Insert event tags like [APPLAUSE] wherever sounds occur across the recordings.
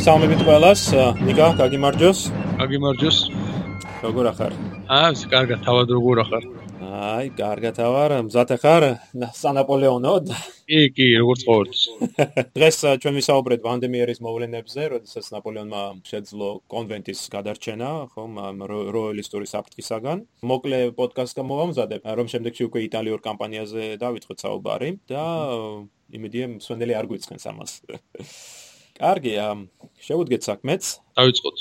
მოგესალმებით ყველას. ნიკა, გაგიმარჯოს. გაგიმარჯოს. როგორ ახარ? აა, კარგად, თავად როგორ ახარ? აი, კარგად ავარ. მზად ახარ? სანაპოლეონო? კი, კი, როგორც ყოველთვის. [LAUGHS] დღეს ჩვენ ვისაუბრეთ ვანდემიერის მოვლენებზე, როდესაც ნაპოლეონმა შეძლო კონვენტის გადარჩენა, ხომ, როიალისტური საფრთხისაგან. მოკლე პოდკასტი გამოვამზადებ, რომ შემდეგში უკვე იტალიურ კამპანიაზე დავიწყოთ საუბარი და იმედია მსვენელი არ გვიცხენს ამას. [LAUGHS] კარგი, შევუდგეთ საქმეც. დავიწყოთ.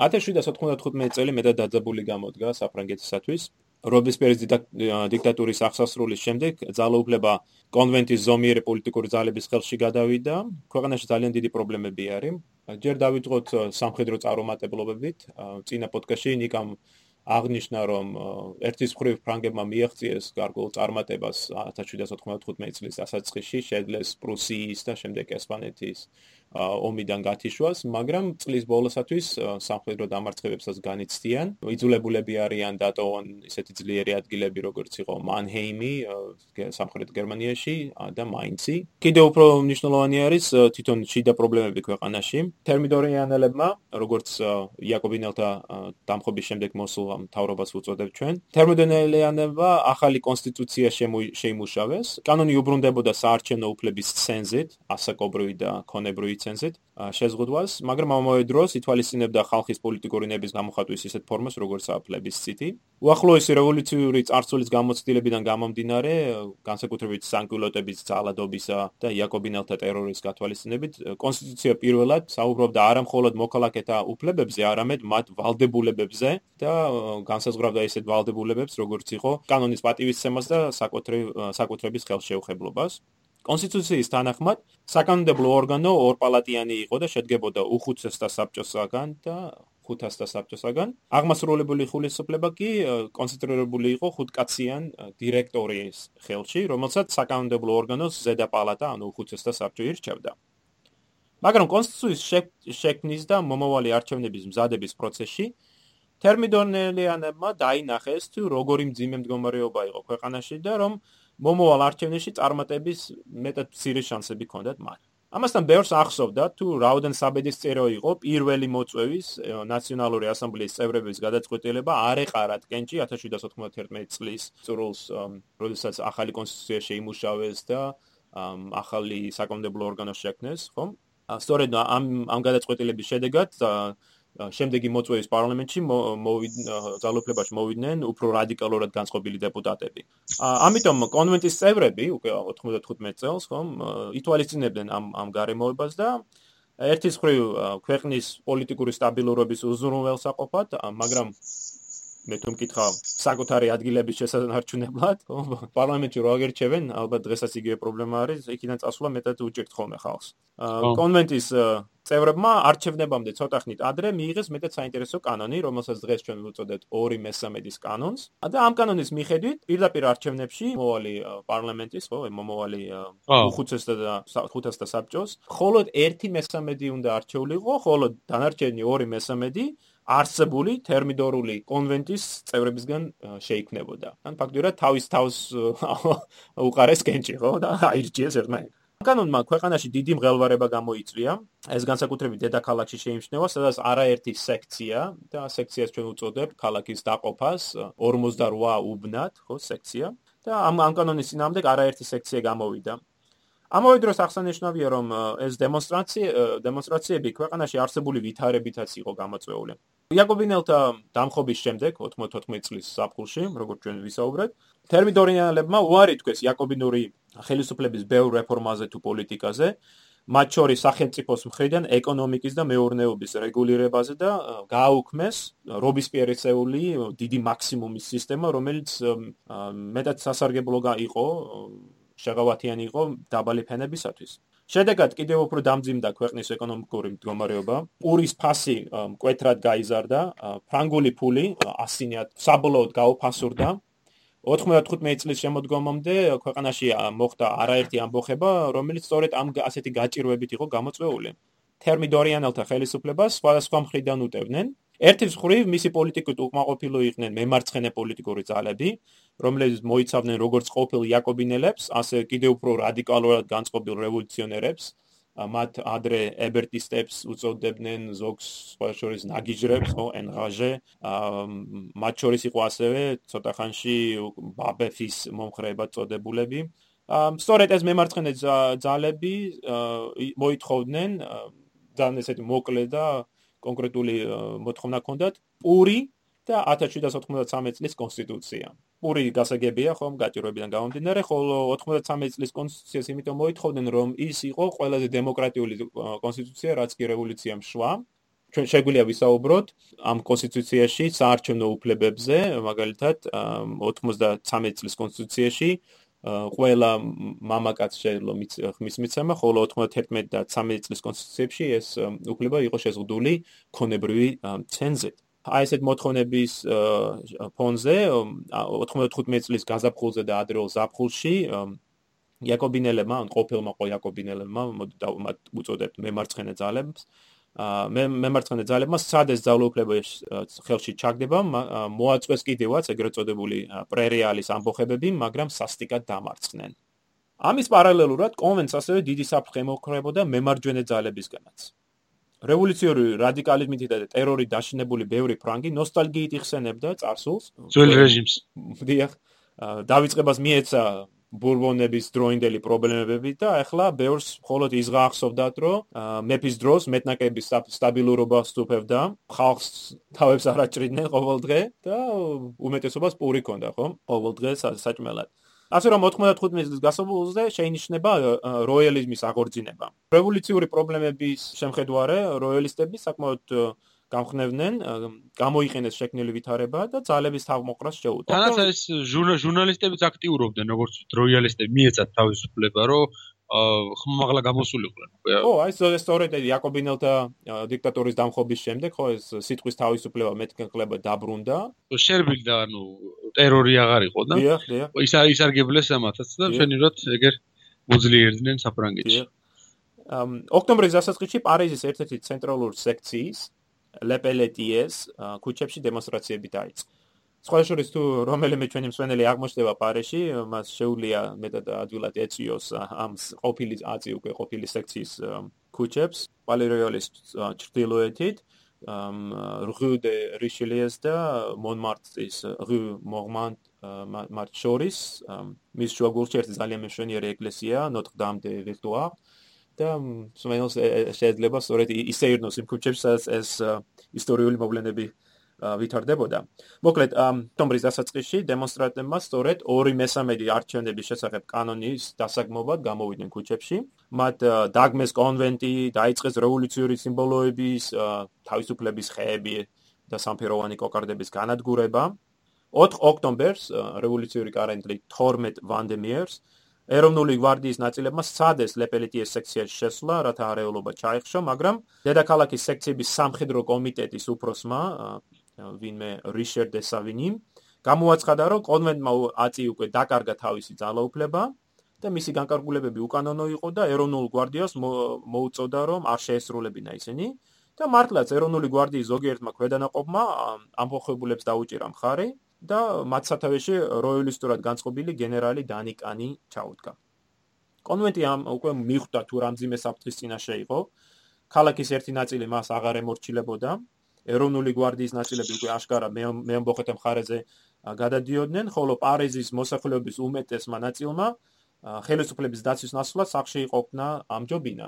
1795 წელი მეტად დაძაბული გამოდგა საფრანგეთისათვის. რობესპიერის დიქტატურის აღსასრულის შემდეგ ძალაუფლება კონვენტის ზომიერი პოლიტიკური ძალების ხელში გადავიდა. ქვეყანაში ძალიან დიდი პრობლემები არის. ჯერ დავიწყოთ სამხედრო წარუმატებლობებით. წინა პოდკასტში ნიკამ აღნიშნა რომ ერთის მხრივ ფრანგებმა მიაღწიეს გარკვეულ წარმატებას 1795 წლის დასაწყისში შეძლეს პრუსიის და შემდეგ ესპანეთის ომიდან გათიშვას, მაგრამ წლის ბოლოსათვის სამხედრო დამარცხებებსაც განიცდიან. იძულებულები არიან დატოვონ ისეთი ძლიერი ადგილები, როგორც იყო მანჰეიმი სამხრეთ გერმანიაში და მაინცი. კიდევ უფრო მნიშვნელოვანი არის თვითონ შიდა პრობლემები ქვეყანაში. თერმიდორიანელებმა, როგორც იაკობინელთა დამხობის შემდეგ მოსულ მთავრობას უწოდებთ ჩვენ, თერმიდორიანელებმა ახალი კონსტიტუცია შეიმუშავეს. კანონი უბრუნდებოდა საარჩევნო უფლების ცენზით, ასაკობრივი და ქონებრივი ცენზით შეზღუდვას, მაგრამ ამავე დროს ითვალისწინებდა ხალხის პოლიტიკური ნების გამოხატვის ისეთ ფორმას, როგორც პლებისციტი. უახლოესი რევოლუციური წარსულის გამოცდილებიდან გამომდინარე, განსაკუთრებით სანკულოტების ძალადობისა და იაკობინელთა ტერორის გათვალისწინებით, კონსტიტუცია პირველად საუბრობდა არა მხოლოდ მოქალაქეთა უფლებებზე, არამედ მათ ვალდებულებებზე და განსაზღვრავდა ისეთ ვალდებულებებს, როგორც იყო კანონის პატივისცემას და საკუთრების ხელშეუხებლობას. კონსტიტუციის თანახმად საკანონმდებლო ორგანო ორპალატიანი იყო და შედგებოდა უხუცესთა საბჭოსაგან და ხუთასთა საბჭოსაგან. აღმასრულებელი ხულისოფლება კი კონცენტრირებული იყო ხუთკაციან დირექტორის ხელში, რომელსაც საკანონმდებლო ორგანოს ზედა პალატა, ანუ უხუცესთა საბჭო ირჩევდა. მაგრამ კონსტიტუციის შექმნის და მომავალი არჩევნების მზადების პროცესში თერმიდორნელიანებმა დაინახეს თუ როგორი მძიმე მდგომარეობა იყო ქვეყანაში და რომ მომოვალ არჩევნებში წარმატების მეტად მცირე შანსები ჰქონდათ მათ. ამასთან ბევრს ახსოვდა თუ რაუდენ საბედისწერო იყო პირველი მოწვევის ნაციონალური ასამბლეის წევრების გადაწყვეტილება არ ეყარა კენჭი 1791 წლის წრულს, როდესაც ახალი კონსტიტუცია შეიმუშავეს და ახალი საკონდებლო ორგანო შექმნეს, ხომ? სწორედ ამ ამ გადაწყვეტილების შედეგად შემდეგი მოწვევის პარლამენტში ძალოფლებაში მოვიდნენ უფრო რადიკალურად განწყობილი დეპუტატები. ამიტომ კონვენტის წევრები უკვე 95 წელს ხომ ითვალისწინებდნენ ამ ამ გარემოებას და ერთის მხრივ ქვეყნის პოლიტიკური სტაბილურობის უზრუნველსაყოფად, მაგრამ მე თუ მკითხავ საკუთარი ადგილების შესანარჩუნებლად, პარლამენტში რო აგერჩევენ, ალბათ დღესაც იგივე პრობლემა არის, იქიდან წასვლა მეტად უჭირთ ხოლმე ხალხს. კონვენტის წევრებმა არჩევნებამდე ცოტა ხნით ადრე მიიღეს მეტად საინტერესო კანონი, რომელსაც დღეს ჩვენ ვუწოდებთ 2/13-ის კანონს. და ამ კანონის მიხედვით პირდაპირ არჩევნებში მოვალი პარლამენტის, ხო, მომავალი უხუცესთა და ხუთასთა საბჭოს, მხოლოდ 1/13 უნდა არჩეულიყო, ხოლო დანარჩენი 2/13 არსებული თერმიდორული კონვენტის წევრებისგან შეიქმნებოდა. ან ფაქტობრივად თავის თავს [LAUGHS] უყარეს კენჭი, ხო, და აირჩიეს ერთმანეთს. კანონმა ქვეყანაში დიდი მღელვარება გამოიწვია. ეს განსაკუთრებით დედაქალაქში შეიმჩნევა, სადაც არაერთი სექცია და სექციას ჩვენ უწოდებთ ქალაქის დაყოფას 48 უბნად, ხო, სექცია. და ამ ამ კანონის წინამდე არაერთი სექცია გამოვიდა. ამავე დროს აღსანიშნავია, რომ ეს დემონსტრაცია დემონსტრაციები ქვეყანაში არსებული ვითარებითაც იყო გამოწვეული. იაკობინელთა დამხობის შემდეგ 94 წლის საფხულში, როგორც ჩვენ ვისაუბრეთ, თერმიდორიანელებმა უარი თქვეს იაკობინური ხელისუფლების ბევრ რეფორმაზე თუ პოლიტიკაზე, მათ შორის სახელმწიფოს მხრიდან ეკონომიკის და მეურნეობის რეგულირებაზე და გააუქმეს რობისპიერისეული დიდი მაქსიმუმის სისტემა, რომელიც მეტად სასარგებლო იყო შეღავათიანი იყო დაბალი ფენებისათვის. შედეგად კიდევ უფრო დამძიმდა ქვეყნის ეკონომიკური მდგომარეობა. პურის ფასი მკვეთრად გაიზარდა, ფრანგული ფული ასინიათ საბოლოოდ გაუფასურდა. 95 წლის შემოდგომამდე ქვეყანაში მოხდა არაერთი ამბოხება, რომელიც სწორედ ამ ასეთი გაჭირვებით იყო გამოწვეული. თერმიდორიანელთა ხელისუფლებას სხვადასხვა მხრიდან უტევდნენ. ერთის მხრივ მისი პოლიტიკით უკმაყოფილო იყვნენ მემარცხენე პოლიტიკური ძალები, რომლებიც მოიცავდნენ როგორც ყოფილ იაკობინელებს, ასე კიდევ უფრო რადიკალურად განწყობილ რევოლუციონერებს, მათ ადრე ებერტისტებს უწოდებდნენ ზოგს სხვა შორის ნაგიჟრებს ხო ენღაჟე. მათ შორის იყო ასევე ცოტა ხანში ბაბეფის მომხრეება წოდებულები. სწორედ ეს მემარცხენე ძალები მოითხოვდნენ ძალიან ესეთი მოკლე და კონკრეტული მოთხოვნა ჰქონდათ. პური და 1793 წლის კონსტიტუცია. პური გასაგებია ხომ გაჭიროებიდან გამომდინარე, ხოლო 93 წლის კონსტიტუციას იმიტომ მოითხოვდნენ, რომ ის იყო ყველაზე დემოკრატიული კონსტიტუცია, რაც კი რევოლუციამ შვა. ჩვენ შეგვიძლია ვისაუბროთ ამ კონსტიტუციაში საარჩევნო უფლებებზე, მაგალითად 93 წლის კონსტიტუციაში ყველა მამაკაც შეიძლება ხმის მიცემა, ხოლო 91 და 13 წლის კონსტიტუციებში ეს უფლება იყო შეზღუდული ქონებრივი ცენზით. აი ესეთ მოთხოვნების ფონზე 95 წლის გაზაფხულზე და ადრეულ ზაფხულში იაკობინელებმა, ან ყოფილმა ყო იაკობინელებმა უწოდებთ მემარცხენე ძალებს. მე მემარცხენე ძალებმა სადეს ძალაუფლების ხელში ჩაგდება, მოაწყვეს კიდევაც ეგრეთ წოდებული პრერეალის ამბოხებები, მაგრამ სასტიკად დამარცხნენ. ამის პარალელურად კონვენცია ასევე დიდი საფრთხე მოქმედებოდა მემარჯვენე ძალებისგანაც. რევოლუციური რადიკალიზმით და ტერორით დაშინებული ბევრი ფრანგი ნოსტალგიით იხსენებდა წარსულს. ძველ რეჟიმს. დიახ. დავიწყებას მიეცა ბურბონების დროინდელი პრობლემები და ახლა ბევრს მხოლოდ ის გაახსოვდათ რომ მეფის დროს მეტნაკების სტაბილურობა სტუფებდა ხალხს თავებს არაჭრიდნენ ყოველ დღე და უმეტესობას პური ქონდა ხო ყოველ დღე საჭმელად ასე რომ 95 წლის გასავალზე შეინიშნება როიალიზმის აღორძინება. რევოლუციური პრობლემების შემხედვარე როიალისტები საკმაოდ გამხნევდნენ, გამოიყენეს შექმნილი ვითარება და ძალების თავმოყრას შეუდგა. თანაც ეს ჟურნალისტებიც აქტიურობდნენ, როგორც როიალისტები, მიეცათ თავისუფლება, რომ ხმაღლა გამოსულიყვნენ. ო, აი სწორედ იაკობინელთა დიქტატურის დამხობის შემდეგ, ხო ეს სიტყვის თავისუფლება მეთქნება დაბრუნდა. შერბილდა, ანუ ტერორი აღარ იყო და ის ისარგებლეს ამათაც და შენივრად ეგერ მოძლიერდნენ საფრანგეთში. ამ ოქტომბრის დასაწყისში პარიზის ერთ-ერთი ცენტრალური სექციის ლეპელეტიეს ქუჩებში დემონსტრაციები დაიწყო. სხვა შორის თუ რომელიმე ჩვენი მსვენელი აღმოჩნდება პარიზში, მას შეუძლია მეტად ადვილად ეწიოს ამ ყოფილი აზი უკვე ყოფილი სექციის ქუჩებს, პალეროიალის ჩრდილოეთით, რუ დე რიშელიეს და მონმარტრის რუ მორმანტ მარჩორის, მის შუაგულში ერთი ძალიან მეშვენიერი ეკლესია, ნოტრ-დამ დე ვიქტორ და მსმენელს შეიძლება სწორედ ისე ირნოს იმ ქუჩებს ეს ისტორიული მოვლენები ვითარდებოდა. მოკლედ, ოქტომბრის დასაწყისში დემონსტრანტებმა სწორედ 2/3 არჩევნების შესახებ კანონის დასაგმობად გამოვიდნენ ქუჩებში. მათ დაგმეს კონვენტი, დაიწყეს რევოლუციური სიმბოლოების, თავისუფლების ხეები და სამფეროვანი კოკარდების განადგურება. 4 ოქტომბერს რევოლუციური კარენტლი 12 ვანდემიერს ეროვნული გვარდიის ნაწილებმა სადეს ლეპელიტიეს სექციაში შესვლა, რათა არეულობა ჩაიხშო, მაგრამ დედაქალაქის სექციების სამხედრო კომიტეტის უფროსმა ვინმე რიშერ დე სავინი გამოაცხადა რომ კონვენტმა აწი უკვე დაკარგა თავისი ძალაუფლება და მისი განკარგულებები უკანონო იყო და ეროვნულ გვარდიას მოუწოდა რომ არ შეესრულებინა ისინი. და მართლაც ეროვნული გვარდიის ზოგიერთმა ქვედანაყოფმა ამბოხებულებს დაუჭირა მხარი და მათ სათავეში როიალისტურად განწყობილი გენერალი დანიკანი ჩაუდგა. კონვენტი ამ უკვე მიხვდა თუ რამძიმე საფრთხის წინაშე იყო. ქალაქის ერთი ნაწილი მას აღარ ემორჩილებოდა ეროვნული გვარდიის ნაწილები უკვე აშკარა მეამბოხეთა მხარეზე გადადიოდნენ, ხოლო პარიზის მოსახლეობის უმეტესმა ნაწილმა ხელისუფლების დაცვის ნაცვლად სახში იყოფნა ამჯობინა.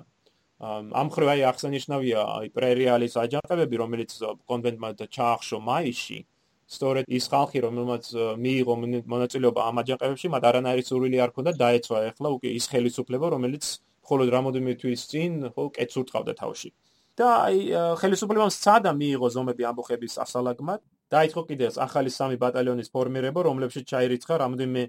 ამ ხრივ აი ახსენიშნავია აი პრერეალის აჯანყებები, რომელიც კონვენტმა ჩაახშო მაისში. სწორედ ის ხალხი, რომელმაც მიიღო მონაწილეობა ამ აჯანყებებში, მათ არანაირი სურვილი არ ჰქონდა დაეცვა ახლა უკვე ის ხელისუფლება, რომელიც მხოლოდ რამოდენიმე თვის წინ ხო კეცურტყავდა თავში. და აი ხელისუფლებამ სცადა მიიღო ზომები ამბოხების ასალაგმად დაიწყო კიდევ ახალი სამი ბატალიონის ფორმირება რომლებშიც ჩაირიცხა რამოდენიმე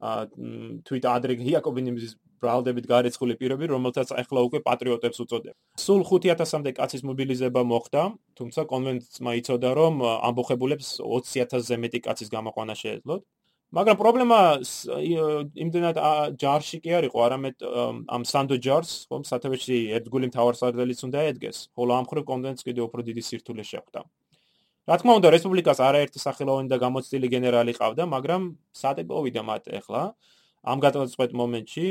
თვით ადრე იაკობინიმის ბრალდებით გარეცხული პირები რომელთაც ახლა უკვე პატრიოტებს უწოდებ. სულ 5000-მდე კაცის მობილიზება მოხდა, თუმცა კონვენტმა იცოდა რომ ამბოხებულებს 20000-ზე მეტი კაცის გამოყვანა შეეძლოთ. მაგრამ პრობლემა იმდენად ჯარში კი არ იყო, არამედ ამ სანდო ჯარს, ხომ სათავეში ერთგული მთავარსარდალიც უნდა ედგეს, ხოლო ამ ხრივ კონდენს კიდე უფრო დიდი სირთულე შეხვდა. რა თქმა უნდა, რესპუბლიკას არაერთი სახელოვანი და გამოცდილი გენერალი ყავდა, მაგრამ სად იპოვიდა მათ ახლა? ამ გადაწყვეტ მომენტში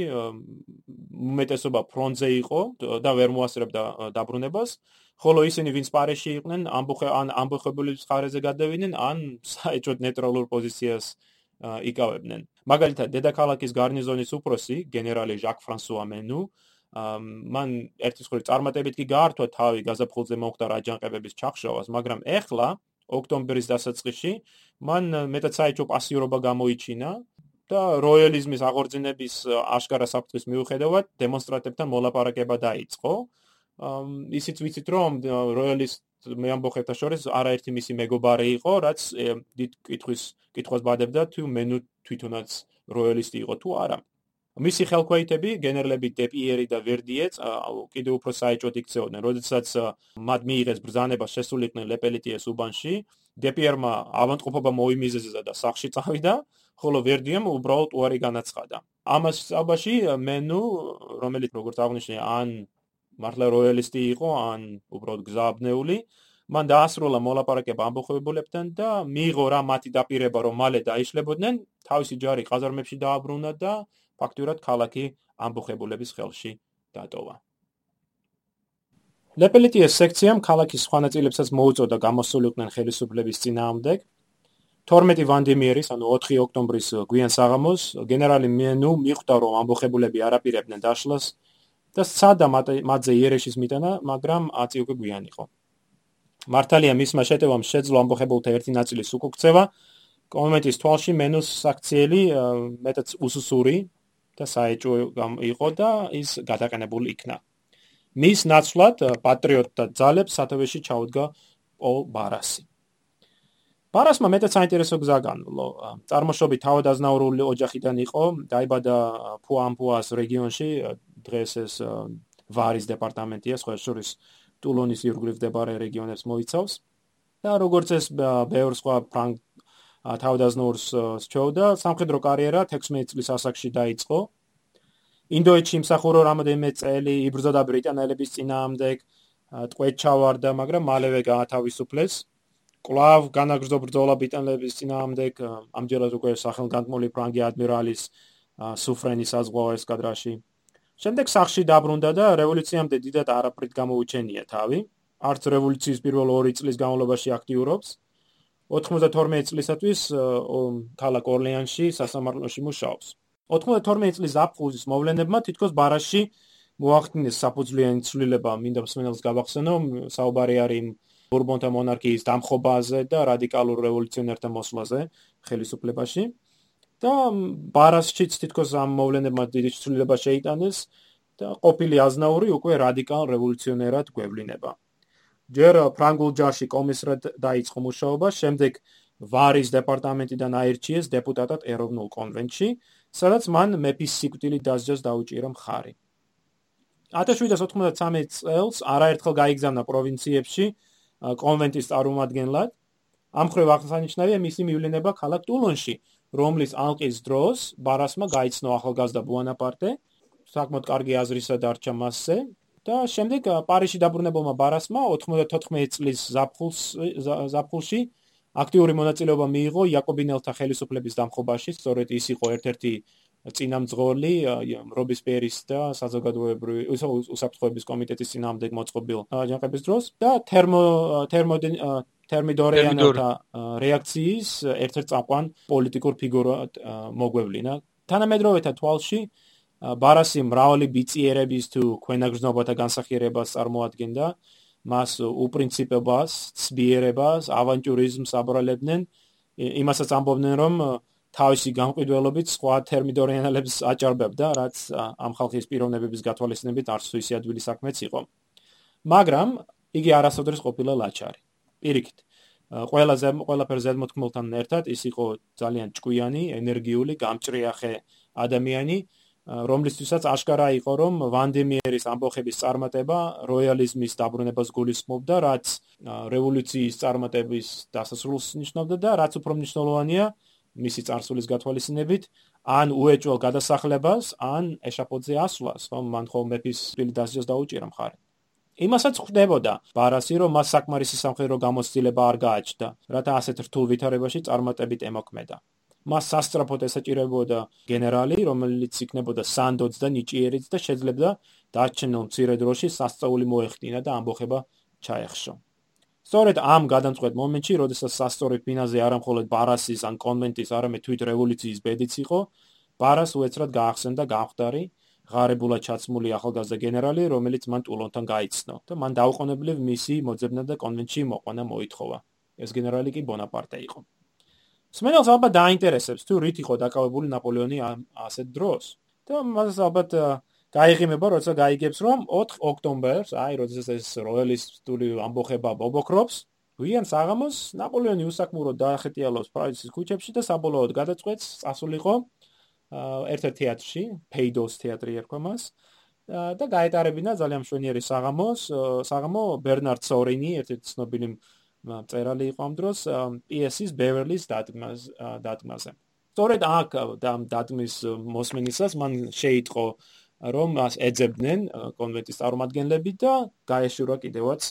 უმეტესობა ფრონტზე იყო და ვერ მოასწრებდა დაბრუნებას, ხოლო ისინი ვინც პარეში იყვნენ, ამბოხე ან ამბოხებულის ხარეზე გადავიდნენ, ან საერთოდ ნეიტრალურ პოზიციას იკავებდნენ. მაგალითად, დედაქალაქის გარნიზონის უფროსი, გენერალი ჟაკ ფრანსუა მენუ, მან ერთის ხრი წარმატებით კი გაართვა თავი გაზაფხულზე მოხდა რაჯანყებების ჩახშოვას, მაგრამ ეხლა ოქტომბრის დასაწყისში მან მეტად საერთო პასიურობა გამოიჩინა და როიალიზმის აღორძინების აშკარა საფრთხის მიუხედავად დემონსტრანტებთან მოლაპარაკება დაიწყო. ისიც ვიცით რომ როიალისტ მე ამბობხებთა შორის არაერთი მისი მეგობარი იყო, რაც დიდ კითხვის კითხვას ბადებდა თუ მენუ თვითონაც როიალისტი იყო თუ არა. მისი ხელქვეითები, გენერლები დეპიერი და ვერდიეც, კიდევ უფრო საეჭოდ იქცეოდნენ, როდესაც მათ მიიღეს ბრძანება შესულიყვნენ ლეპელიტიეს უბანში, დეპიერმა ავანტყოფობა მოიმიზეზა და სახში წავიდა, ხოლო ვერდიემ უბრალოდ უარი განაცხადა. ამას საბაში მენუ, რომელიც როგორც აღნიშნე, ან მართლა როიალისტი იყო, ან უბრალოდ გზაბნეული, მან დაასრულა მოლაპარაკება ამბოხებულებთან და მიიღო რა მათი დაპირება, რომ მალე დაიშლებოდნენ, თავისი ჯარი ყაზარმებში დააბრუნა და ფაქტურად ქალაქი ამბოხებულების ხელში დატოვა. ლეპელიტიეს სექციამ ქალაქის სხვა ნაწილებსაც მოუწოდა გამოსულიყვნენ ხელისუფლების წინააღმდეგ. 12 ვანდიმიერის, ანუ 4 ოქტომბრის გვიან საღამოს გენერალი მენუ მიხვდა, რომ ამბოხებულები არაპირებდნენ დაშლას და სცადა მათზე იერეშის მიტანა, მაგრამ აწი უკვე გვიან იყო. მართალია მისმა შეტევამ შეძლო ამბოხებულთა ერთი ნაწილის უკუქცევა. კომენტის თვალში მენუს საქციელი მეტად უსუსური და საეჭვო იყო და ის გადაყენებული იქნა. მის ნაცვლად პატრიოტთა ძალებს სათავეში ჩაუდგა პოლ ბარასი. ბარასმა მეტად საინტერესო გზა განვლო. წარმოშობით თავადაზნაურული ოჯახიდან იყო, დაიბადა ფუამპუას რეგიონში, დღეს ეს ვარის დეპარტამენტია, სხვა შორის ტულონის ირგვლივ მდებარე რეგიონებს მოიცავს. და როგორც ეს ბევრ სხვა ფრანგ თავდაზნურს შეუდა სამხედრო კარიერა 16 წლის ასაკში დაიწყო. ინდოეთში იმსახურო რამოდენიმე წელი იბრძოდა ბრიტანელების წინააღმდეგ, ტყვედ ჩავარდა, მაგრამ მალევე გაათავისუფლეს. კლავ განაგრძო ბრძოლა ბრიტანელების წინააღმდეგ, ამჯერად უკვე სახელგანთმული ფრანგი ადმირალის სუფრენის საზღვაო ესკადრაში. შემდეგ სახში დაბრუნდა და რევოლუციამდე დიდად არაფრით გამოუჩენია თავი. არც რევოლუციის პირველ 2 წლის განმავლობაში აქტიურობს. 92 წლისათვის ქალაქ ორლეანში სასამართლოში მუშაობს. 92 წლის აპრილის მოვლენებმა თითქოს ბარაში მოახდინეს საფუძვლიანი ცვლილება, მინდა მსმენელს გავახსენო, საუბარი არის ბურბონთა მონარქიის დამხობაზე და რადიკალურ რევოლუციონერთა მოსვლაზე ხელისუფლებაში. და ბარასშიც თითქოს ამ მოვლენებმა დიდი ცვლილება შეიტანეს და ყოფილი აზნაური უკვე რადიკალ რევოლუციონერად გვევლინება. ჯერ ფრანგულ ჯარში კომისრად დაიწყო მუშაობა, შემდეგ ვარის დეპარტამენტიდან აირჩიეს დეპუტატად ეროვნულ კონვენტში, სადაც მან მეფის სიკვდილით დასჯას დაუჭირა მხარი. 1793 წელს არაერთხელ გაიგზავნა პროვინციებში კონვენტის წარმომადგენლად. ამ ხრივ აღსანიშნავია მისი მივლენება ქალაქ ტულონში, რომლის ალყის დროს ბარასმა გაიცნო ახალგაზრდა ბუანაპარტე, საკმაოდ კარგი აზრისა დარჩა მასზე. და შემდეგ პარიზში დაბრუნებულმა ბარასმა 94 წლის ზაფხულს ზაფხულში აქტიური მონაწილეობა მიიღო იაკობინელთა ხელისუფლების დამხობაში, სწორედ ის იყო ერთ-ერთი წინამძღოლი რობისპიერის და საზოგადოებრივი უსაფრთხოების კომიტეტის წინამდებ მოწყობილ აჯანყების დროს და თერმო თერმო თერმიდორიანთა რეაქციის ერთ-ერთ წაყვან პოლიტიკურ ფიგურად მოგვევლინა. თანამედროვეთა თვალში ბარასი მრავალი ბიწიერების თუ ქვენაგრძნობათა განსახიერებას წარმოადგენდა. მას უპრინციპებას, ცბიერებას, ავანტურიზმს აბრალებდნენ. იმასაც ამბობდნენ, რომ თავისი განყიდველობით სხვა თერმიდორიანელებს აჭარბებდა, რაც ამ ხალხის პიროვნებების გათვალისწინებით არც თუ ისე ადვილი საქმეც იყო. მაგრამ იგი არასოდეს ყოფილა ლაჩარი. პირიქით. ყველაზე ყველაფერზე ზედმოთქმულთან ერთად ის იყო ძალიან ჭკვიანი, ენერგიული, გამჭრიახე ადამიანი, რომლისთვისაც აშკარა იყო, რომ ვანდემიერის ამბოხების წარმატება როიალიზმის დაბრუნებას გულისხმობდა, რაც რევოლუციის წარმატების დასასრულს ნიშნავდა და რაც უფრო მნიშვნელოვანია მისი წარსულის გათვალისწინებით, ან უეჭველ გადასახლებას, ან ეშაპოძე ასვლას, რომ მან ხოლმე მეფის პირ დასჯას დაუჭირა მხარი. იმასაც ხვდებოდა ბარასი რომ მას საკმარისი სამხედრო გამოცდილება არ გააჩნდა რათა ასეთ რთულ ვითარებაში წარმატებით ემოქმედა მას სასტრაფოდ ესაჭირებოდა გენერალი, რომელიც იქნებოდა სანდოც და ნიჭიერიც და შეძლებდა დარჩენილ მცირე დროში სასწაული მოეხდინა და ამბოხება ჩაეხშო. სწორედ ამ გადამწყვეტ მომენტში, როდესაც სასწორე ფინაზე არამხოლოდ ბარასის ან კონვენტის, არამედ თვით რევოლუციის ბედიც იყო, ბარას უეცრად გაახსენდა გამხდარი ღარებულად ჩაცმული ახალგაზრდა გენერალი, რომელიც მან ტულონთან გაიცნო და მან დაუყოვნებლივ მისი მოძებნა და კონვენტში მოყვანა მოითხოვა. ეს გენერალი კი ბონაპარტე იყო. სმენელს ალბათ დაინტერესებს თუ რით იყო დაკავებული ნაპოლეონი ასეთ დროს. და მას ალბათ გაიღიმება, როცა გაიგებს, რომ 4 ოქტომბერს, აი, როდესაც ეს როიალისტული ამბოხება ბობოქრობს, ვიან საღამოს ნაპოლეონი უსაკმუროდ დაახეტიალოს პრაისის ქუჩებში და საბოლოოდ გადაწყვეტს წასულიყო ერთ-ერთ თეატრში, პეიდოს თეატრი ერქვა მას. და გაეტარებინა ძალიან მშვენიერი საღამოს, საღამო ბერნარდ სორინი, ერთ-ერთი ცნობილი წერალი იყო ამ დროს პიესის ბევერლის დადგმას დადგმაზე. სწორედ აქ დადგმის მოსმენისას მან შეიტყო რომ მას ეძებდნენ კონვენტის წარმომადგენლები და გაეშურა კიდევაც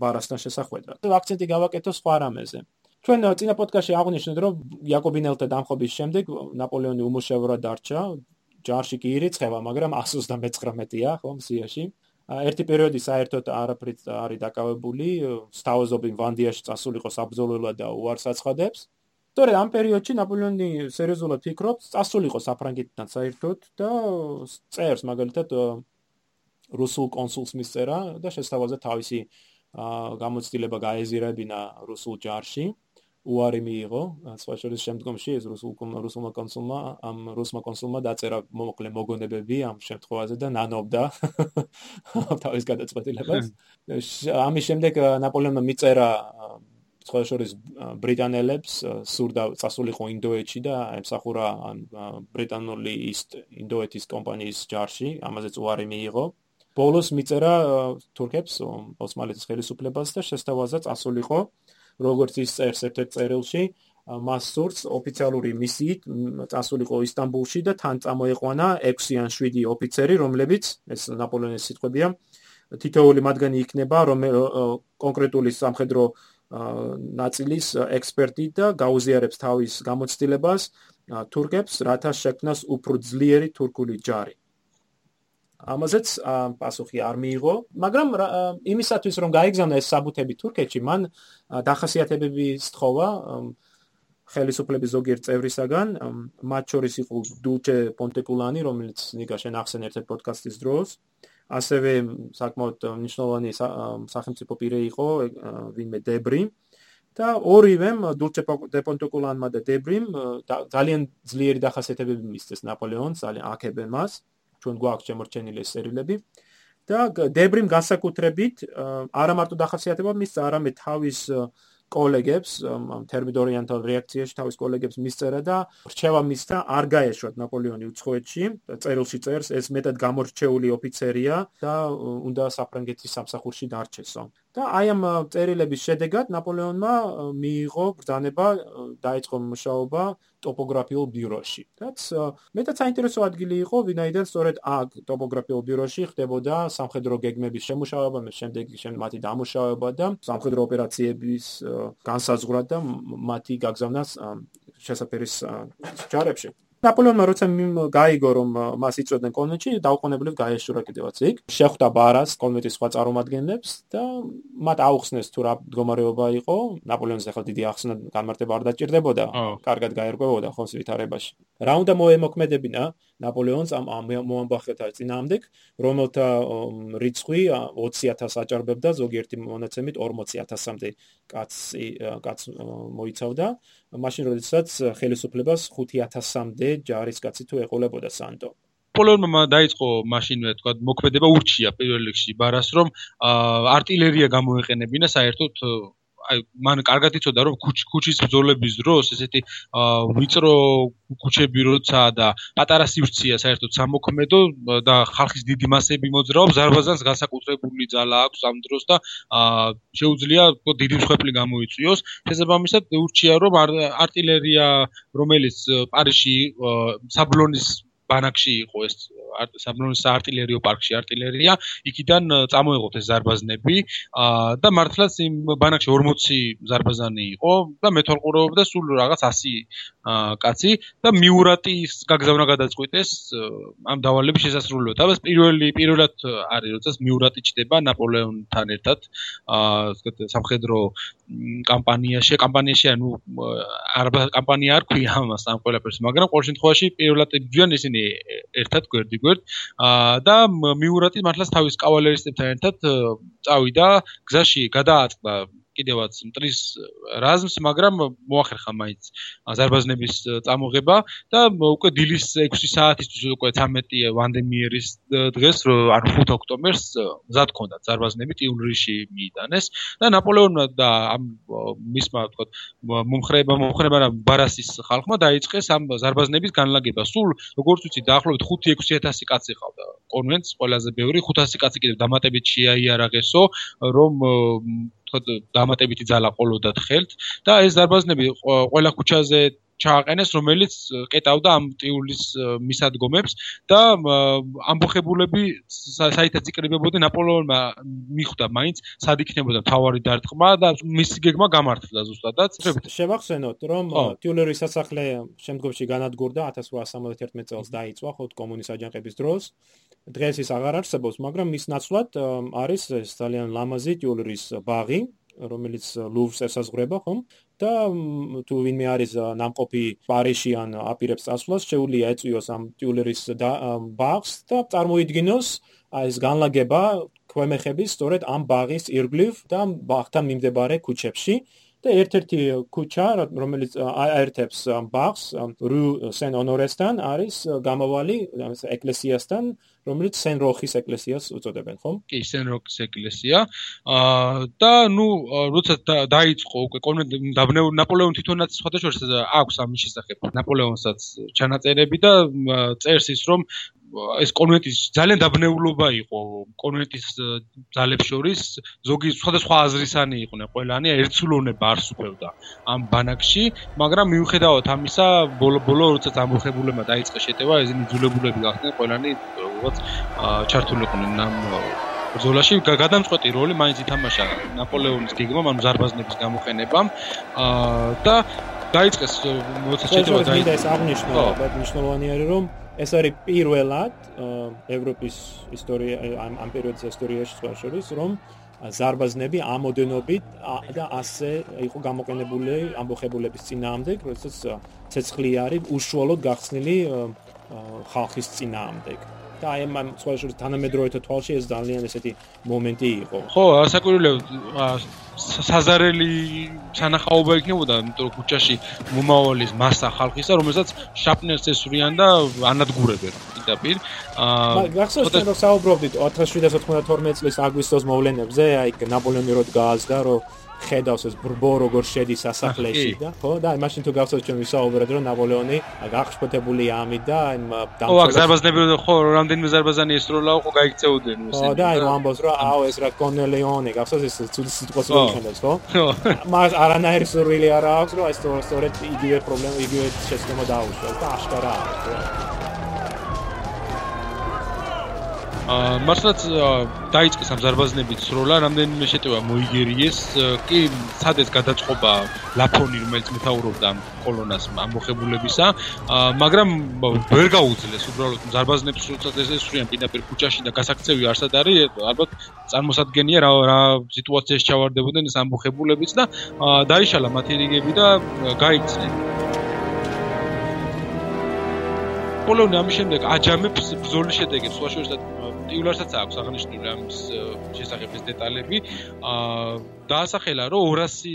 ბარასთან შესახვედრად. აქცენტი გავაკეთო სხვა რამეზე. ჩვენ წინა პოდკასტში აღვნიშნეთ რომ იაკობინელთა დამხობის შემდეგ ნაპოლეონი უმუშევრად დარჩა, ჯარში კი ირიცხება, მაგრამ 139-ია ხო მსიაში. ერთი პერიოდი საერთოდ არაფრით არის დაკავებული, სტაუზობი ვანდიაში წასულიყო საბრძოლველად და უარს აცხადებს. თორე ამ პერიოდში ნაპოლეონი სერიოზულად ფიქრობს წასულიყო საფრანგეთთან საერთოდ და წერს მაგალითად რუსულ კონსულს მისწერა და შესთავაზე თავისი გამოცდილება გაეზირებინა რუსულ ჯარში. უარი მიიღო. სხვა შორის შემდგომში ეს რუსულ რუსულმა კონსულმა ამ რუსმა კონსულმა დაწერა მოკლე მოგონებები ამ შემთხვევაზე და ნანობდა [LAUGHS] თავის გადაწყვეტილებას. ამის შემდეგ ნაპოლეონმა მიწერა სხვა შორის ბრიტანელებს სურდა წასულიყო ინდოეთში და ემსახურა ბრიტანული ინდოეთის კომპანიის ჯარში ამაზეც უარი მიიღო. ბოლოს მიწერა თურქებს ოსმალეთის ხელისუფლებას და შესთავაზა წასულიყო როგორც ის წერს ერთ-ერთ წერილში, მას სურს ოფიციალური მისიით წასულიყო ისტანბულში და თან წამოეყვანა 6 ან 7 ოფიცერი, რომლებიც ეს ნაპოლეონის სიტყვებია, თითოეული მათგანი იქნება რომ კონკრეტული სამხედრო ნაწილის ექსპერტი და გაუზიარებს თავის გამოცდილებას თურქებს, რათა შექმნას უფრო ძლიერი თურქული ჯარი. ამაზეც პასუხი არ მიიღო, მაგრამ იმისათვის რომ გაიგზავნა ეს საბუთები თურქეთში, მან დახასიათებები სთხოვა ხელისუფლების ზოგიერთ წევრისაგან, მათ შორის იყო დულჩე პონტეკულანი, რომელიც ნიკაშენ ახსენ ერთ-ერთ პოდკასტის დროს. ასევე საკმაოდ მნიშვნელოვანი სახელმწიფო პირი იყო ვინმე დებრი და ორივემ დულჩე პონტეკულანმა და დებრიმ ძალიან ძლიერი დახასიათებები მისცეს ნაპოლეონს, ძალიან აქებენ მას. ჩვენ გვაქვს შემორჩენილი სერიალები და დებრიმ განსაკუთრებით არა მარტო დახასიათება მის არამედ თავის კოლეგებს თერმიდორიანტალ რეაქციაში თავის კოლეგებს მისწერა და რჩევა მისცა არ გაეშვათ ნაპოლეონი უცხოეთში. წერილში წერს ეს მეტად გამორჩეული ოფიცერია და უნდა საფრანგეთის სამსახურში დარჩესო და აი ამ წერილების შედეგად ნაპოლეონმა მიიღო ბრძანება დაიწყო მუშაობა ტოპოგრაფიულ ბიუროში. რაც მეტად საინტერესო ადგილი იყო, ვინაიდან სწორედ აქ ტოპოგრაფიულ ბიუროში ხდებოდა სამხედრო გეგმების შემუშავება, მე შემდეგ შემდეგ მათი დამუშავება და სამხედრო ოპერაციების განსაზღვრა და მათი გაგზავნა შესაძერის ჯარებში. ნაპოლეონმა როცა გაიგო რომ მას იწვევდნენ კონვენტში, დაუყოვნებლივ გაეშურა კიდევაც იქ. შეხვდა ბარას კონვენტის სხვა წარმომადგენლებს და მათ აუხსნეს თუ რა მდგომარეობა იყო. ნაპოლეონს ახლა დიდი ახსნა გამარტება არ დაჭirdებოდა. კარგად გაერკვევოდა ხო სვითარებაში. რა უნდა მოემოქმედებინა ნაპოლეონს ამ მოამბახეთა წინაამდე, რომელთა რიცხვი 20000 აჭარბებდა, ზოგიერთი მონაცემით 40000-მდე კაცი კაც მოიცავდა. მაშინ როდესაც ხელისუფლებას 5000-მდე ჯარისკაცი თუ ეყოლებოდა სანტო. პოლონმა დაიწყო მაშინვე თქვა მოქმედება ურჩია პირველ რიგში ბარას რომ артиლერია გამოეყენებინა საერთოდ აი მან კარგად იცოდა რომ ქუჩის ბრძოლების დროს ესეთი ვიწრო ქუჩები როცა და პატარა სივრცეა საერთოდ სამოქმედო და ხალხის დიდი მასები მოძრაობს ზარბაზანს განსაკუთრებული ძალა აქვს ამ დროს და შეუძლია დიდი მსხვერპლი გამოიწვიოს. შესაბამისად ურჩია რომ артиლერია რომელიც პარიში საბლონის ბანაკში იყო ეს საბნონის საარტილერიო პარკში არტილერია, იქიდან წამოეღოთ ეს ზარბაზნები და მართლაც იმ ბანაკში 40 ზარბაზანი იყო და მეთვალყურეობდა სულ რაღაც 100 კაცი და მიურატის გაგზავნა გადაწყვიტეს ამ დავალების შესასრულებლად. აბა პირველი პირველად არის როდესაც მიურატი ჩდება ნაპოლეონთან ერთად ვთქვათ სამხედრო კამპანიაში, კამპანიაში ანუ არაბა კამპანია არ ქვია ამას ამ ყველაფერს, მაგრამ ყოველ შემთხვევაში პირველად იძვიან ისინი ერთად გვერდი გვერდ. აა და მიურატი მართლაც თავის კავალერისტებთან ერთად წავიდა გზაში გადააწყდა კიდევაც მტრის რაზმს, მაგრამ მოახერხა მაინც აზერბაიჯანების წამოღება და უკვე დილის 6 საათისთვის უკვე 13 ვანდემიერის დღეს, ანუ 5 ოქტომბერს მზად ჰქონდა აზერბაიჯანები ტიულრიში მიიტანეს და ნაპოლეონმა და ამ მისმა თქო მომხრეება მომხრეება ბარასის ხალხმა დაიწყეს ამ აზერბაიჯანების განლაგება. სულ როგორც ვიცი, დაახლოებით 5-6000 კაცი ყავდა კონვენტს, ყველაზე ბევრი 500 კაცი კიდევ დამატებით შეაიარაღესო, რომ დამატებითი ძალა ყოლოდათ ხელთ და ეს დარბაზნები ყველა ქუჩაზე ჩააყენეს რომელიც კეტავდა ამ ტიულის მისადგომებს და ამბოხებულები საერთოდ იკრიბებოდნენ ნაპოლეონმა მიხვდა მაინც სად იქნებოდა თავარი დარტყმა და მისი გეგმა გამართლა ზუსტადაც. შევახსენოთ რომ ტიულერის სასახლე შემდგომში განადგურდა 1871 წელს დაიწვა ხო კომუნის აჯანყების დროს დღეს ის აღარ არსებობს მაგრამ მის ნაცვლად არის ძალიან ლამაზი ტიულერის ბაღი რომელიც ლუვრს ესაზღვრება, ხომ? და თუ ვინმე არის ნამყოფი პარიში ან აპირებს წასვლას, შეუძლია ეწვიოს ამ ტიულერის ბაღს და წარმოიდგინოს ეს განლაგება ქვემეხების სწორედ ამ ბაღის ირგვლივ და ბაღთან მიმდებარე ქუჩებში. და ერთ-ერთი ქუჩა, რომელიც აერთებს ბაღს რუ სენ ონორესთან, არის გამოვალი ეკლესიასთან, რომელიც სენ როხის ეკლესიას უწოდებენ, ხო? კი, სენ როხის ეკლესია. აა და ნუ როცა დაიწყო უკვე დაბნეულ ნაპოლეონ თვითონაც სხვადასხვა აქვს ამის შესახებ. ნაპოლეონსაც ჩანაწერები და წერს ის რომ ეს კონვენტის ძალიან დაბნეულობა იყო კონვენტის ძალებს შორის ზოგი სხვადასხვა აზრისანი იყვნენ ყველანი ერთსულოვნება არ სუფევდა ამ ბანაკში მაგრამ მიუხედავად ამისა ბოლო ბოლო როცა ამოხებულებმა დაიწყე შეტევა ესენი ძულებულები გახდნენ ყველანი როგორც ჩართულიყვნენ ამ ბრძოლაში. გადამწყვეტი როლი მაინც ითამაშა ნაპოლეონის გეგმამ ანუ ზარბაზნების გამოყენებამ. და დაიწყეს როცა შეტევა დაიწყო ეს აღნიშნო მნიშვნელოვანი არის რომ ეს არის პირველად ევროპის ისტორია ამ ამ პერიოდის ისტორიაში სხვა შორის რომ ზარბაზნები ამოდენობით და ასე იყო გამოყენებული ამბოხებულების წინააღმდეგ, როდესაც ცეცხლი არის უშუალოდ გახსნილი ხალხის წინააღმდეგ. და აი ამ სხვა შორის თანამედროვეთა თვალში ეს ძალიან ესეთი მომენტი იყო. ხო, ასაკურილებ საზარელი სანახაობა იქნებოდა, იმიტომ რომ ქუჩაში მომავალის მასა ხალხისა, რომელსაც შაპნერს ესვრიან და ანადგურებენ პირდაპირ. აა გახსოვს რომ საუბრობდით 1792 წლის აგვისტოს მოვლენებზე, აი ნაპოლეონი როდ გააზდა, რომ ხედავს ეს ბრბო როგორ შედის სასახლეში და ხო და აი მაშინ თუ გახსოვს ჩვენ ვისაუბრეთ რომ ნაპოლეონი გახშფოთებული ამით და აი დამწერ ხო ზარბაზნები ხო რამდენიმე ზარბაზანი ესროლა ხო გაიქცეოდნენ ისინი ხო და აი ამბობს რომ აუ ეს რა კონელეონე გახსოვს ეს ცუდი სიტყვას რო იხენებს ხო? მას არანაირი სურვილი არ აქვს რომ ეს სწორედ იგივე პრობლემა იგივე შეცდომა დაუშვას და აშკარა მართლაც დაიწყეს ამ ზარბაზნებით სროლა, რამდენიმე შეტევა მოიგერიეს, კი სადაც გადაწყობა ლაფონი, რომელიც მეთაურობდა ამ კოლონას ამოხებულებისა, აა მაგრამ ვერ გაუძლეს უბრალოდ ზარბაზნებს როდესაც ეს ესვრიან პირდაპირ ქუჩაში და გასაქცევი არსად არის, ალბათ წარმოსადგენია რა რა სიტუაციაში ჩავარდებოდნენ ეს ამოხებულებიც და დაიშალა მათი რიგები და გაიქცნენ. პოლონი ამის შემდეგ აჯამებს ბრძოლის შედეგებს, სხვა შორის ტიულარსაც აქვს აღნიშნული ამის შესახებ ეს დეტალები. აა დაასახელა რომ 200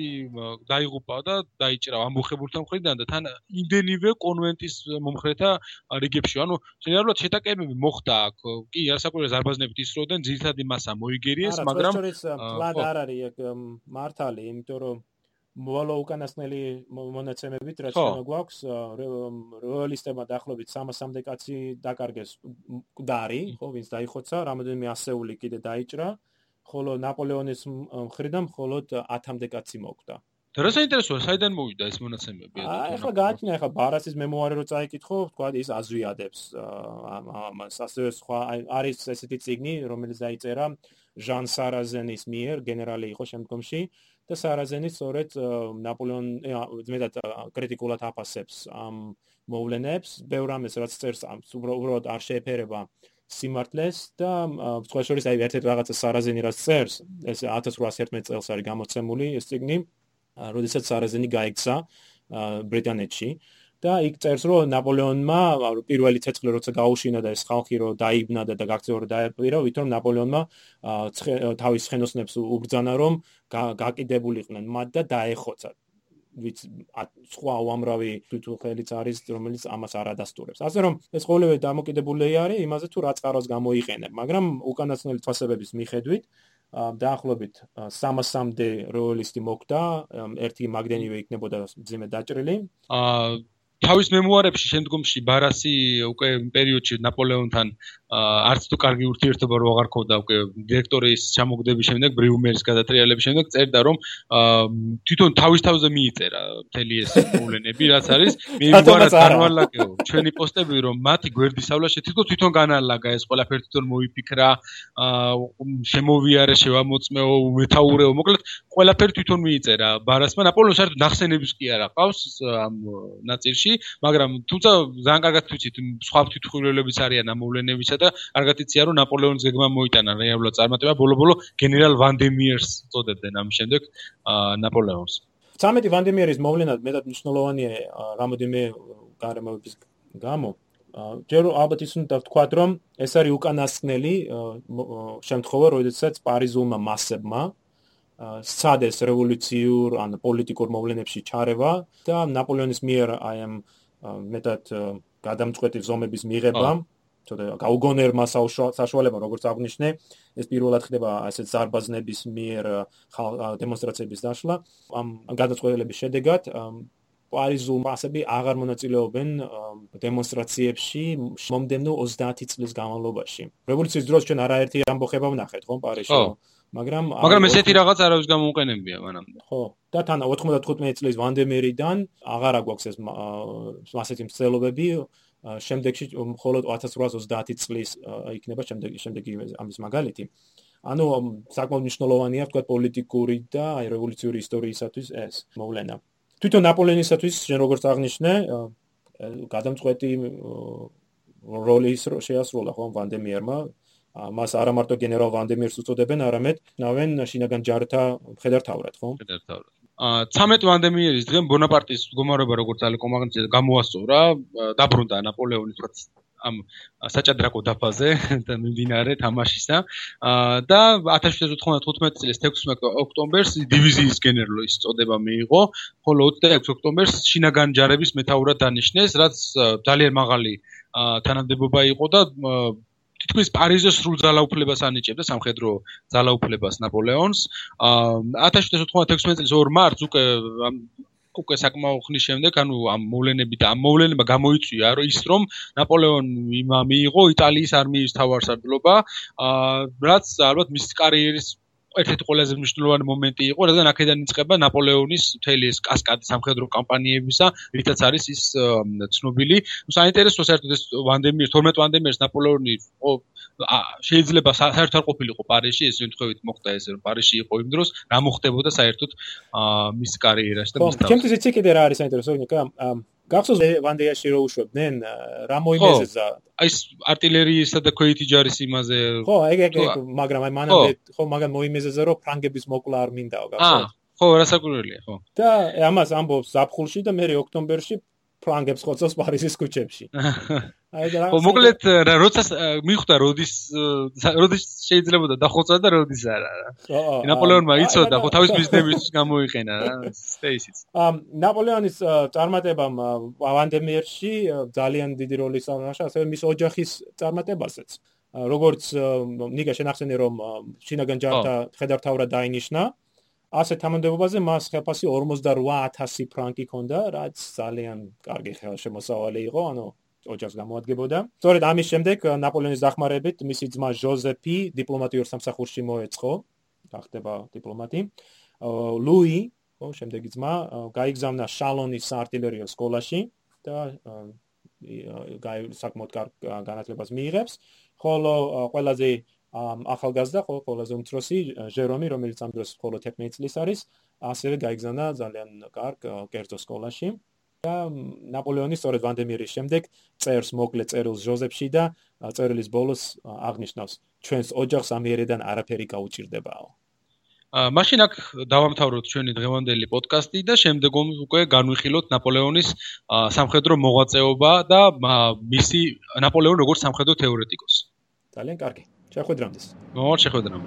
დაიღუპა და დაიჭრა ამბოხებულთა მხრიდან და თან იმდენივე კონვენტის მომხრეთა რიგებში. ანუ შეიძლება შეტაკებები მოხდა აქ. კი, ასაკურე ზარბაზნებით ისროდნენ, ძირითადი მასა მოიგერიეს, მაგრამ სწორედ პლან არ არის მართალი, იმიტომ რომ მოვალო უკანასკნელი მონაცემებით რაც გვაქვს როიალისტებმა დაახლოებით 300-მდე კაცი დაკარგეს. მკვდარი ხო ვინც დაიხოცა რამოდენიმე ასეული კიდე დაიჭრა. ხოლო ნაპოლეონის მხრიდან მხოლოდ 10-მდე კაცი მოკვდა. და რა საინტერესოა, საიდან მოვიდა ეს მონაცემები? აი, ახლა გააჩინა, ახლა ბარასის მემუარი რო წაიკითხო, თქვა ის აზვიადებს ამას, ასევე სხვა არის ესეთი ციგნი, რომელიც დაიწერა ჟან სარაზენის მიერ, გენერალი იყო შემდგომში და სარაზენი სწორედ ნაპოლეონ მეტად კრიტიკულად აფასებს ამ მოვლენებს, ბევრ ამას რაც წერს, უბრალოდ არ შეეფერება სიმართლეს და სხვა შორის აი ერთ-ერთ რაღაცა სარაზენი რაც წერს, ეს 1811 წელს არის გამოცემული ეს ციგნი, როდესაც სარაზენი გაიქცა ბრიტანეთში და იქ წერს რომ ნაპოლეონმა პირველი ცეცხლი როცა გაუშინა და ეს ხალხი რო დაიბნა და გაქცევა რო დაეპირა, ვითომ ნაპოლეონმა თავის ცხენოსნებს უბრძანა რომ გაკიდებულიყვნენ მათ და დაეხოცა ვიც სხვა უამრავი თვითუხელიც არის რომელიც ამას არ ადასტურებს. ასე რომ ეს ყოველივე დამოკიდებული არის იმაზე თუ რა წყაროს გამოიყენებ, მაგრამ უკანასკნელი თვასებების მიხედვით დაახლოებით 300-მდე როელისტი მოკვდა, ერთი მაგდენივე იქნებოდა ძიმე დაჭრილი. აა თავის მემუარებში შემდგომში ბარასი უკვე პერიოდში ნაპოლეონთან არც თუ კარგი ურთიერთობა რო აღარ ქონდა უკვე დირექტორის ჩამოგდების შემდეგ ბრიუმერის გადატრიალების შემდეგ წერდა რომ თვითონ თავის თავზე მიიწერა მთელი ეს მოვლენები რაც არის მემუარად განვალაგეო ჩვენი პოსტები რომ მათი გვერდისავლაში თვითონ თვითონ განალაგა ეს ყველაფერი თვითონ მოიფიქრა შემოვიარე შევამოწმეო უმეთაურეო მოკლედ ყველაფერი თვითონ მიიწერა. ბარასმა ნაპოლეონს საერთოდ ნახსენების კი არა ყავს ამ ნაწილში მაგრამ თუმცა ძალიან კარგად თვითი სხვა თვითხილველებიც არიან ამ მოვლენებისა და კარგად იციან რომ ნაპოლეონის გეგმა მოიტანა. რეალურად წარმატება? ბოლო-ბოლო გენერალ ვანდემიერს წოდებდნენ ამ შემდეგ ნაპოლეონს. 13 ვანდემიერის მოვლენა მეტად მნიშვნელოვანია რამოდენიმე გარემოების გამო. ჯერ ალბათ ის უნდა ვთქვათ რომ ეს არის უკანასკნელი შემთხვევა როდესაც პარიზულმა მასებმა სცადეს რევოლუციურ ან პოლიტიკურ მოვლენებში ჩარევა და ნაპოლეონის მიერ აი ამ მეტად გადამწყვეტი ზომების მიღება ცოტა გაუგონერმა საშუალება როგორც აღნიშნე ეს პირველად ხდება ასეთ ზარბაზნების მიერ დემონსტრაციების დაშლა ამ გადაწყვეტილების შედეგად პარიზულ მასები აღარ მონაწილეობენ დემონსტრაციებში მომდენო 30 წლის განმავლობაში. რევოლუციის დროს ჩვენ არაერთი ამბოხება ვნახეთ, ხო, პარიზში. მაგრამ მაგრამ ესეთი რაღაც არავის გამოუყენებია მანამდე. ხო, და თან 95 წლის ვანდემერიდან აღარა გვაქვს ეს ასეთი მსწელობები შემდეგში მხოლოდ 1830 წლის იქნება შემდეგი შემდეგი ამის მაგალითი. ანუ საკმაოდ მნიშვნელოვანია თქვა პოლიტიკური და აი რევოლუციური ისტორიისათვის ეს მოვლენა. თვითონ ნაპოლეონისათვის შენ როგორც აღნიშნე, გადამწყვეტი როლი შეასრულა ხო ვანდემიერმა. მას არა მარტო გენერალ ვანდემიერს უწოდებენ, არამედ ნავენ შინაგან ჯართა მხედართავად, ხო? მხედართავად. 13 ვანდემიერის დღემ ბონაპარტის მდგომარეობა როგორც ალე კომაგნიცია გამოასწორა, დაბრუნდა ნაპოლეონის რაც ამ საჭადრაკო დაფაზე [LAUGHS] და მიმდინარე თამაშისა და 1795 წლის 16 ოქტომბერს დივიზიის გენერლის წოდება მიიღო, ხოლო 26 ოქტომბერს შინაგან ჯარების მეთაურად დანიშნეს, რაც ძალიან მაღალი თანამდებობა იყო და თითქმის პარიზის სრულ ძალაუფლებას ანიჭებდა სამხედრო ძალაუფლებას ნაპოლეონს. 1796 წლის 2 მარტს უკვე უკვე საკმაო ხნის შემდეგ, ანუ ამ მოვლენები და ამ მოვლენებმა გამოიწვია, ის რომ ნაპოლეონი მიიღო იტალიის არმიის თავარსარდლობა, აა რაც ალბათ მის კარიერის ერთ-ერთი ყველაზე მნიშვნელოვანი მომენტი იყო, რადგან აქედან იწყება ნაპოლეონის მთელი ეს კასკადი სამხედრო კამპანიებისა, რითაც არის ის ცნობილი. ნუ საინტერესო საერთოდ ეს ვანდემიერ 12 ვანდემიერს ნაპოლეონი შეიძლება საერთოდ არ ყოფილიყო პარიზში, ეს შემთხვევით მოხდა ეს რომ პარიზში იყო იმ დროს, რა მოხდებოდა საერთოდ მის კარიერაში და მის თავში. ხო, ჩემთვის იცი კიდე რა არის საინტერესო, ნიკა გახსოვს ვანდეაში რო უშვებდნენ რა მოიმეზეზა აი ეს артиლერიისა და ქვეითი ჯარის იმაზე ხო ეგ ეგ მაგრამ აი მანამდე ხო. მაგან მოიმეზეზა რომ ფრანგების მოკლა არ მინდაო გახსოვს აა ხო, რასაკვირველია, ხო. და ამას ამბობს ზაფხულში და მე ოქტომბერში ფრანგებს ხოცოს პარიზის ქუჩებში. [LAUGHS] აი და რა მოკლედ როცა მიხვდა როდის როდის შეიძლება და დახოცა და როდის არა რა. ნაპოლეონმა იცოდა ხო თავის ბიზნესისთვის გამოიყენა რა სპეისიც. ამ ნაპოლეონის წარმატებამ ვანდემიერში ძალიან დიდი როლი სანაშა ასევე მის ოჯახის წარმატებასაც. როგორც ნიკა შენახსენე რომ შინაგან ჯართა ხედართავრად დაინიშნა ასე თამამდებობაზე მას ხელფასი 48000 ფრანკი ჰქონდა, რაც ძალიან კარგი ხელშემოსავალი იყო, ანუ ოჯახს გამოადგენდა. სწორედ ამის შემდეგ ნაპოლეონის დახმარებით მისი ძმა ჟოზეფი დიპლომატიურ სამსახურში მოეწყო, გახდება დიპლომატი. ლუი ხო, შემდეგი ძმა გაიგზავნა შალონის საარტილერიო სკოლაში და გაი საკმაოდ კარგ განათლებას მიიღებს, ხოლო ყველაზე ახალგაზრდა, ხო, ყველაზე უმცროსი ჟერომი, რომელიც ამ დროს მხოლოდ 11 წლის არის, ასევე გაიგზავნა ძალიან კარგ კერძო სკოლაში. და ნაპოლეონი სწორედ ვანდემირის შემდეგ წერს მოკლე წერილს ჟოზეფში და წერილის ბოლოს აღნიშნავს ჩვენს ოჯახს ამიერიდან არაფერი გაუჭirdებაო. მაშინ აქ დავამთავროთ ჩვენი დღევანდელი პოდკასტი და შემდეგ უკვე განვიხილოთ ნაპოლეონის სამხედრო მოღვაწეობა და მისი ნაპოლეონი როგორც სამხედრო თეორეტიკოსი. ძალიან კარგი. چه خود رام دست. نور چه خود رام